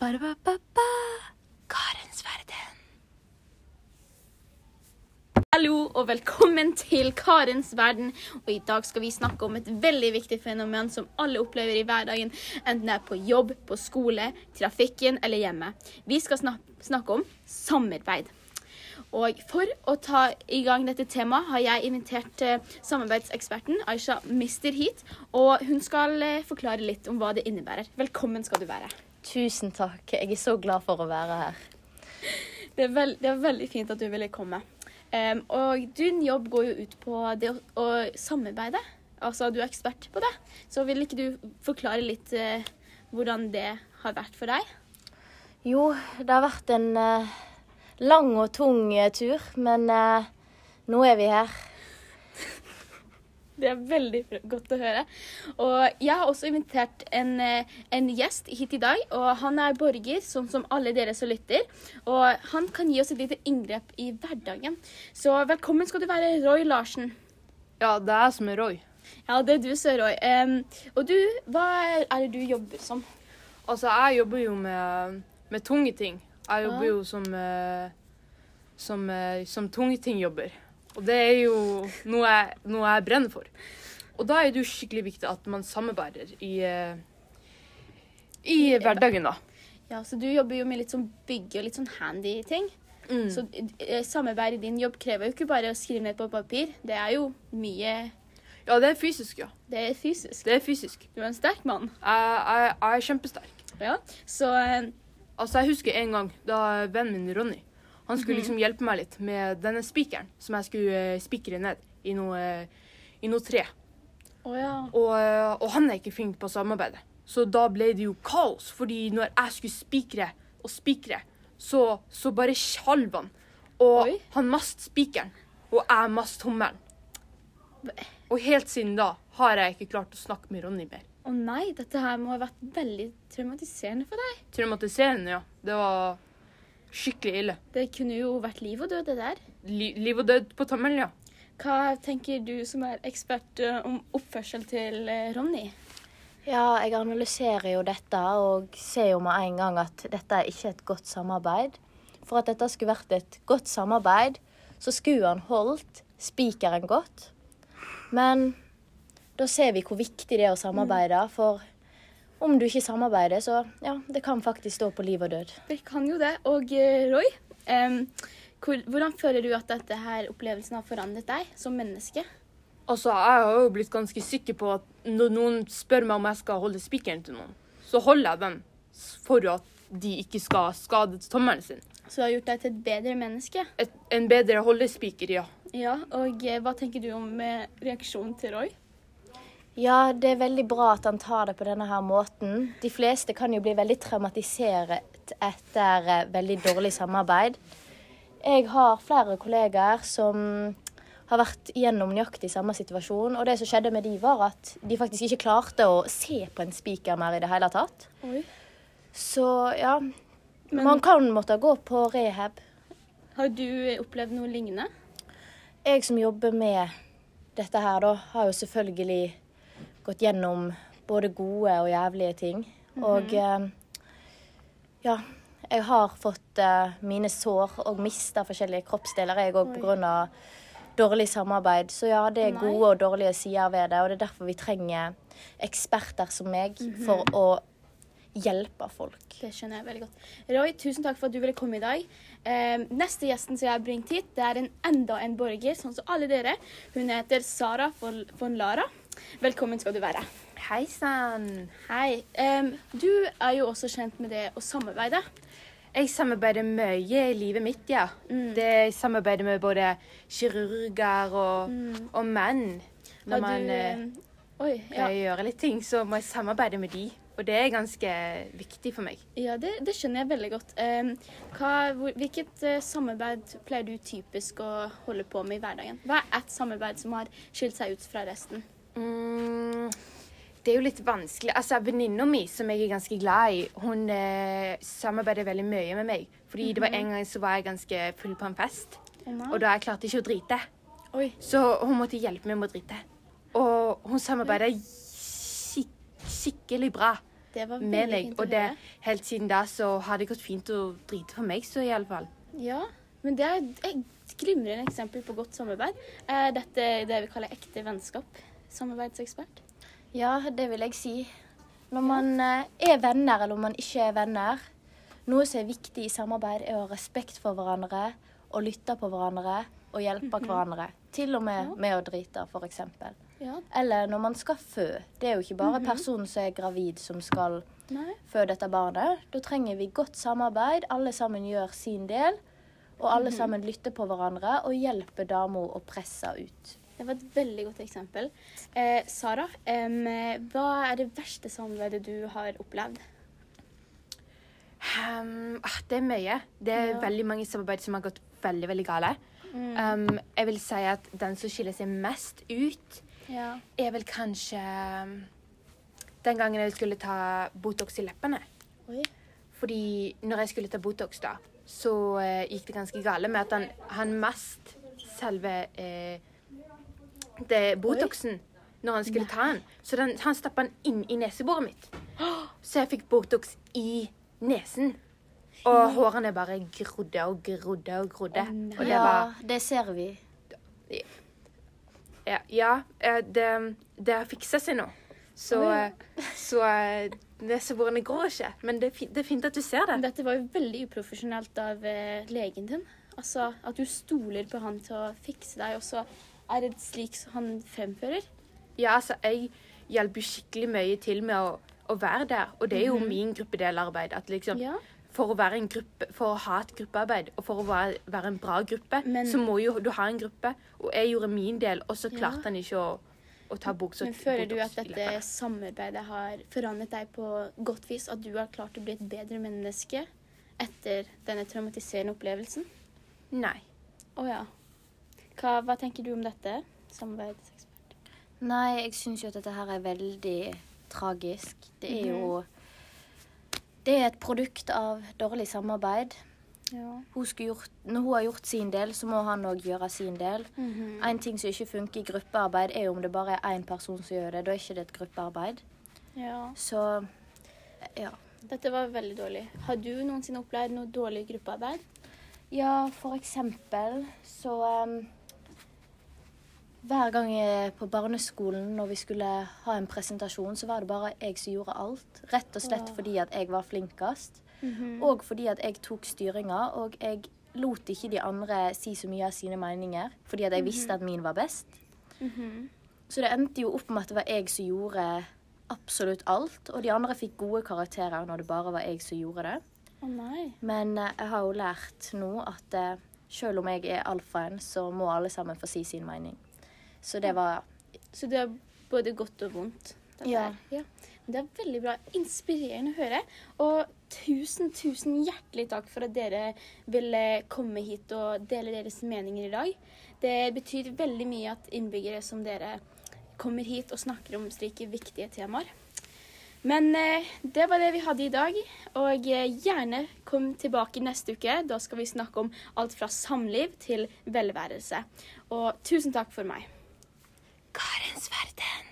Ba-da-ba-ba-ba. Karens verden. Hallo og velkommen til Karens verden. Og I dag skal vi snakke om et veldig viktig fenomen som alle opplever i hverdagen, enten det er på jobb, på skole, trafikken eller hjemme. Vi skal snakke om samarbeid. Og For å ta i gang dette temaet har jeg invitert eh, samarbeidseksperten Aisha Mister hit. Og hun skal eh, forklare litt om hva det innebærer. Velkommen skal du være. Tusen takk. Jeg er så glad for å være her. Det er, veld, det er veldig fint at du ville komme. Um, og din jobb går jo ut på det å, å samarbeide. Altså, du er ekspert på det. Så vil ikke du forklare litt uh, hvordan det har vært for deg? Jo, det har vært en uh, lang og tung uh, tur, men nå er vi her. Det er veldig godt å høre. Og jeg har også invitert en, eh, en gjest hit i dag. Og han er borger, sånn som alle dere som lytter. Og han kan gi oss et lite inngrep i hverdagen. Så velkommen skal du være, Roy Larsen. Ja, det er jeg som er Roy. Ja, det er du som er Roy. Um, og du, hva er det du jobber som? Altså, jeg jobber jo med, med tunge ting. Jeg jobber Ja. jo som, eh, som, eh, som tungetingjobber. Og det er jo noe jeg, noe jeg brenner for. Og da er det jo skikkelig viktig at man samarbeider i, eh, i hverdagen, da. Ja, så du jobber jo med litt sånn bygge og litt sånn handy ting. Mm. Så eh, samarbeid i din jobb krever jo ikke bare å skrive ned på papir. Det er jo mye Ja, det er fysisk, ja. Det er fysisk. Det er fysisk. Du er en sterk mann. Jeg, jeg, jeg er kjempesterk. Ja. Så eh, Altså, jeg husker en gang da vennen min Ronny Han skulle Mhm. liksom hjelpe meg litt med denne spikeren som jeg skulle eh, spikre ned i noe, i noe tre. Oh, ja. Og, eh, og han er ikke flink på å samarbeide. Så da ble det jo kaos, fordi når jeg skulle spikre og spikre, så, så bare skjalv han. Og Oi. han mast spikeren, og jeg mast hummeren. Og helt siden da har jeg ikke klart å snakke med Ronny mer. Å nei, dette her må ha vært veldig traumatiserende for deg. Traumatiserende, ja. Det var skikkelig ille. Det kunne jo vært liv og død, det der. Li liv og død på tommelen, ja. Hva tenker du som er ekspert eh, om oppførsel til eh, Ronny? Ja, jeg analyserer jo dette og ser jo med en gang at dette er ikke et godt samarbeid. For at dette skulle vært et godt samarbeid, så skulle han holdt spikeren godt. Men da ser vi hvor viktig det er å samarbeide, for om du ikke samarbeider, så ja, det kan faktisk stå på liv og død. Det kan jo det. Og eh, Roy, um, hvor, hvordan føler du at dette her opplevelsen har forandret deg som menneske? Altså, jeg har jo blitt ganske sikker på at når noen spør meg om jeg skal holde spikeren til noen, så holder jeg den for at de ikke skal skade tommelen sin. Så det har gjort deg til et bedre menneske. Et, en bedre holdespiker, ja. Ja, og eh, hva tenker du om eh, reaksjonen til Roy? Ja, det er veldig bra at han tar det på denne her måten. De fleste kan jo bli veldig traumatisert etter eh, veldig dårlig samarbeid. Jeg har flere kollegaer som har vært gjennom nøyaktig samme situasjon. Og det som skjedde med de var at de faktisk ikke klarte å se på en spiker mer i det hele tatt. Oi. Så ja, Men man kan måtte gå på rehab. har du opplevd noe lignende? Jeg som jobber med dette her, da, har jo selvfølgelig gått gjennom både gode og jævlige ting. Og eh, ja, jeg har fått eh, mine sår og mista forskjellige kroppsdeler, jeg òg, pga. dårlig samarbeid. Så ja, det er gode og dårlige sider ved det, og det er derfor vi trenger eksperter som meg for å hjelpe folk. Det skjønner jeg veldig godt. Roy, tusen takk for at du ville komme i dag. Eh, neste gjesten som jeg har bringt hit, det er en enda en borger, sånn som alle dere. Hun heter Sara von Lara. Velkommen skal du være. Hei sann. Hei. Um, du er jo også kjent med det å samarbeide. Jeg samarbeider mye i livet mitt, ja. Mm. Det jeg samarbeider med både kirurger og, og menn. Når du, man du, eh, Oi, ja. gjøre litt ting, så må jeg samarbeide med de. Og det er ganske viktig for meg. Ja, det, det skjønner jeg veldig godt. Um, hva, hvilket uh, samarbeid pleier du typisk å holde på med i hverdagen? Hva er et samarbeid som har skilt seg ut fra resten? Mm, det er jo litt vanskelig. Altså, Venninna mi, som jeg er ganske glad i, hun eh, samarbeider veldig mye med meg. Fordi det var en gang så var jeg ganske full på en fest, oh, og da jeg klarte ikke å drite. Oi. Så hun måtte hjelpe meg med å drite. Og hun samarbeider skik skikkelig bra. Det var med meg. Og det, helt siden da så har det gått fint å drite for meg, så iallfall. Ja, men det er et glimrende eksempel på godt samarbeid. Er dette det vi kaller ekte vennskap? Samarbeidsekspert? Ja, det vil jeg si. Når man eh, er venner, eller om man ikke er venner Noe som er viktig i samarbeid, er å ha respekt for hverandre og lytte på hverandre og hjelpe hverandre. Til og med Ja. med å drite, f.eks. Ja. Eller når man skal fø. Det er jo ikke bare personen som er gravid, som skal Nei. fø dette barnet. Da trenger vi godt samarbeid. Alle sammen gjør sin del. Og alle sammen lytter på hverandre og hjelper dama å presse ut. Det var et veldig godt eksempel. Eh, Sara, em, hva er det verste samarbeidet du har opplevd? Um, det er mye. Det er Ja. veldig mange samarbeid som har gått veldig, veldig gale. Um, jeg vil si at den som skiller seg mest ut, Ja. er vel kanskje den gangen jeg skulle ta Botox i leppene. Oi. Fordi når jeg skulle ta Botox, da, så eh, gikk det ganske gale med at han, han mest selve eh, det Botoxen når han skulle ta den. Så den, han stappa den inn i neseboret mitt. Så jeg fikk Botox i nesen. Og hårene bare grodde og grodde og grodde. Og det Ja, var det ser vi. Ja, ja eh, det, det har fiksa seg nå. Så, ja. eh, så eh, neseborene gror ikke. Men det det er fint at du ser det. Dette var jo veldig uprofesjonelt av legen din. Altså at du stoler på han til å fikse deg, og så er det slik han fremfører. Ja, altså, jeg hjelper jo skikkelig mye til med å, å være der. Og det er jo min gruppedelarbeid. At liksom, Ja. for, å være en gruppe, for å ha et gruppearbeid og for å være, være en bra gruppe, Men- så må jo du ha en gruppe. Og jeg gjorde min del, og så Ja. klarte han ikke å, å ta buksa Men føler du at dette samarbeidet har forandret deg på godt vis? At du har klart å bli et bedre menneske etter denne traumatiserende opplevelsen? Nei. Å ja. Hva, hva tenker du om dette? Samarbeidsekspert. Nei, jeg syns jo at dette her er veldig tragisk. Det er jo Det er et produkt av dårlig samarbeid. Ja. Hun gjort, når hun har gjort sin del, så må han òg gjøre sin del. Mhm. En ting som ikke funker i gruppearbeid, er jo om det bare er én person som gjør det. Da er ikke det et gruppearbeid. ja. Så ja. Dette var veldig dårlig. Har du noensinne opplevd noe dårlig gruppearbeid? Ja, for eksempel så um, Hver gang jeg på barneskolen når vi skulle ha en presentasjon, så var det bare jeg som gjorde alt. Rett og slett fordi at jeg var flinkest. Mhm. Og fordi at jeg tok styringa, og jeg lot ikke de andre si så mye av sine meninger. Fordi at jeg visste at min var best. Mhm. Så det endte jo opp med at det var jeg som gjorde absolutt alt. Og de andre fikk gode karakterer når det bare var jeg som gjorde det. Oh. Men eh, jeg har jo lært nå at eh, selv om jeg er alfaen, så må alle sammen få si sin mening. Så det var Så det er både godt og vondt? Ja. ja. Det er veldig bra. Inspirerende å høre. Og tusen, tusen hjertelig takk for at dere ville komme hit og dele deres meninger i dag. Det betyr veldig mye at innbyggere som dere kommer hit og snakker om slike viktige temaer. Men eh, det var det vi hadde i dag. Og eh, gjerne kom tilbake neste uke. Da skal vi snakke om alt fra samliv til velværelse. Og tusen takk for meg. Karens verden.